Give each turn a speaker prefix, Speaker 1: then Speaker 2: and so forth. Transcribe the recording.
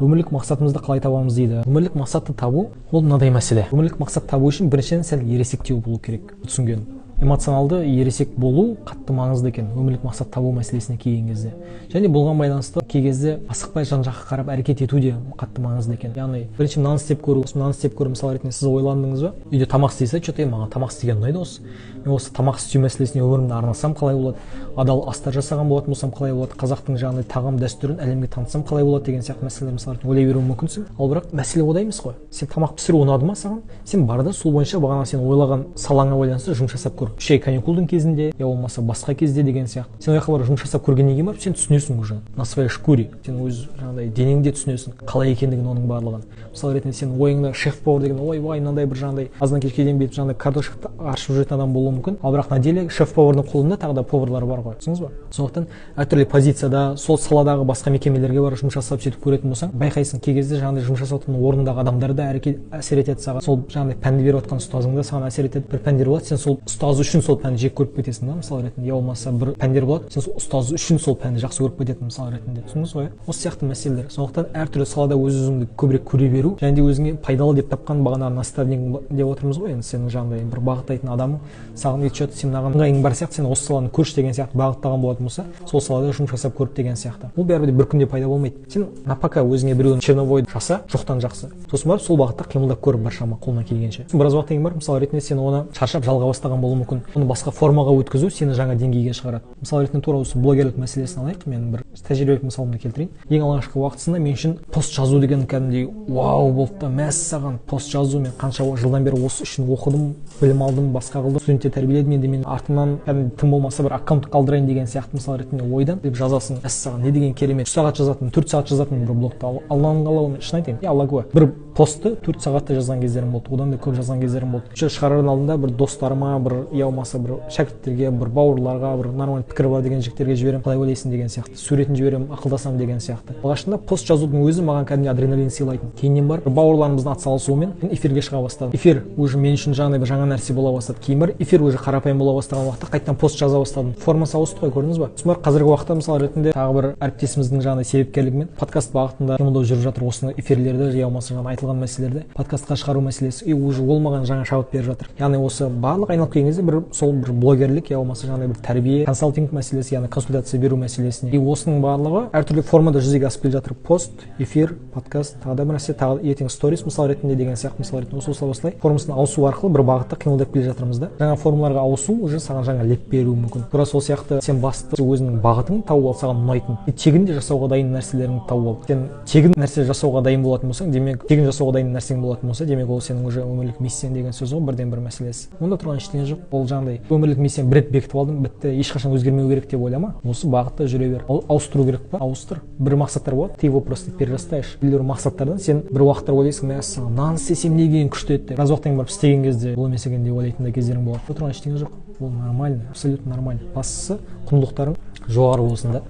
Speaker 1: өмірлік мақсатымызды қалай табамыз дейді? Өмірлік мақсатты табу ол мынадай мәселе. Өмірлік мақсат табу үшін біріншіден сәл ересектеу болу керек түсінген. Эмоционалды ересек болу қатты маңызды екен. Өмірлік мақсат табу мәселесіне келген кезде. Және бұған байланысты кей кезде асықпай жан жаққа қарап әрекет ету де қатты маңызды екен. Яғни бірінші мынаны істеп көру мынаны істеп көру. Мысалы ретінде сіз ойландыңыз ба? Үйде тамақ істейсіз че то маған тамақ істеген ұнайды осы. Мен осы тамақ істеу мәселесіне өмірімді арнасам қалай болады? Адал астар жасаған болатын болсам қалай болады? Қазақтың жаңағыдай тағам дәстүрін әлемге танытсам қалай болады деген сияқты мәселелер мысалы ойлай беруі мүмкінсің. Ал бірақ мәселе онда емес қой. Сен тамақ пісіру ұнады ма саған? Сен бар да сол бойынша бағана сен ойлаған салаңа байланысты жұмыс жасап көр. Үш ай каникулдың кезінде я болмаса басқа кезде деген сияқты. Сен ол жаққа барып жұмыс жасап көргеннен кейін барып сен түсінесің уже на своей шкуре. Сен өз жаңағыдай денеңде түсінесің қалай екендігін оның барлығын. Мысалы ретінде сен ойыңда шеф повар деген ойбай мынандай бір жаңағыдай азаннан кешке дейін бүйтіп жаңағыдай картошка аршып жүретін адам болуы мүмкін. Ал бірақ на деле шеф повардың қолында тағы да поварлар бар ғой түсіндіңіз ба? Сондықтан әртүрлі позицияда сол саладағы басқа мекемелерге барып жұмыс жасап сөйтіп көретін болсаң байқайсың кей кезде жаңағыдай жұмыс жасап жатқан орнындағы адамдар да әрекет әсер етеді саған. Сол жаңағыдай пәнді беріп жатқан ұстазың да саған әсер етеді бір пәндер болады сен сол ұстаз үшін сол пәнді жек көріп кетесің да мысалы ретінде. Я болмаса бір пәндер болады сен сол ұстаз үшін сол пәнді жақсы көріп кететін мысалы ретінде. Түсіндіңіз ғой? Осы сияқты мәселелер. Сондықтан әртүрлі салада өз өзіңді көбірек көре беру және де өзіңе пайдалы деп тапқан бағанағы наставник деп отырмыз ғой. Енді сенің жаңағыдай бір бағыттайтын адамың саған че то сен мынаған ыңғайың бар сияқты сен осы саланы көрші деген сияқты бағыттаған болатын болса сол салада жұмыс жасап көріп деген сияқты. Бұл бәрібір де бір күнде пайда болмайды. Сен напока өзіңе біреуін черновой жаса жоқтан жақсы. Сосын барып сол бағытта қимылдап көр біршама қолынан келгенше. Біраз уақыттан кейін барып мысалы ретінде сен оны шаршап жалға бастаған болуы мүмкін. Оны басқа формаға өткізу сені жаңа деңгейге шығарады. Мысалы ретінде тура осы блогерлік мәселесін алайық. Мен бір тәжірибелік мысалымды келтірейін. Ең алғашқы уақытысында мен үшін пост жазу деген кәдімгідей вау болды да мәссаған пост жазу. Мен қанша жылдан бері осы үшін оқыдым білім алдым басқа қылдым. Студенттер тәрбиеледім енді мен. Артымнан кәдімгі тым болмаса бір аккаунт қалдырайын деген сияқты мысалы ретінде ойдан. Деп жазасың мәссаған не деген керемет. Үш сағат жазатын төрт сағат жазатын бір блогты алланың қалауымен шын айтайын. Алла куә бір постты төрт сағатта жазған кездерім болды. Одан да көп жазған кездерім болды. Шығарардың алдында бір достарыма бір я болмаса бір шәкірттерге бір бауырларға бір нормальный пікірі бар деген жігіттерге жіберемін. Қалай ойлайсың деген сияқты. Суретін жіберемін ақылдасамын деген сияқты. Алғашында пост жазудың өзі маған кәдімгідей адреналин сыйлайтын. Кейіннен барып бауырларымыздың атсалысуымен мен эфирге шыға бастадым. Эфир уже мен үшін жаңағыдай бір жаңа нәрсе бола бастады. Кейін барып эфир уже қарапайым бола бастаған уақытта қайтадан пост жаза бастадым. Формасы ауысты ғой көрдіңіз ба? Сосын барып қазіргі уақытта мысалы ретінде тағы бір әріптесіміздің жаңағыдай себепкерлігімен подкаст бағытында қимылдау жүріп жатыр осы эфирлерді я болмаса жаңа айтылған мәселелерді подкастқа шығару мәселесі и уже ол маған жаңа шабыт беріп жатыр. Яғни осы барлық айналып келген кезде бір сол бір блогерлік я болмаса жаңағыдай бір тәрбие консалтинг мәселесі яғни консультация беру мәселесіне. И осының барлығы әртүрлі формада жүзеге асып келе жатыр. Пост эфир подкаст тағы да бір нәрсе тағы ертең сторис мысал ретінде деген сияқты мысал ретінде осы осылай осылай формасын ауысу арқылы бір бағытта қимылдап келе жатырмыз да. Жаңа формуларға ауысу уже саған жаңа леп беруі мүмкін. Тура сол сияқты сен басты өзіңнің бағытыңды тауып ал саған ұнайтын. Тегін де жасауға дайын нәрселеріңді тауып ал. Сен тегін нәрсе жасауға дайын болатын болсаң демек тегін жасауға нәрсең болатын болса демек ол сенің уже өмірлік миссияң деген сөз ғой бірден бір мәселесі. Онда тұрған ештеңе жоқ. Ол жаңағыдай өмірлік миссияны бір рет бекітіп алдым. Бітті ешқашан өзгермеу керек деп ойлама. Осы бағытта жүре бер. Ол ауыстыру керек па? Ауыстыр. Бір мақсаттар болады. Ты его просто перерастаешь. Біреу мақсаттардан сен бір уақыттар ойлайсың мәссаған мынаны істесем не деген күшті еді деп. Біраз уақыттан кейін барып істеген кезде бұл емес екен деп ойлайтын да кездерің болады. Тұрған ештеңе жоқ. Ол нормально абсолютно нормально. Бастысы құндылықтарың жоғары болсын да.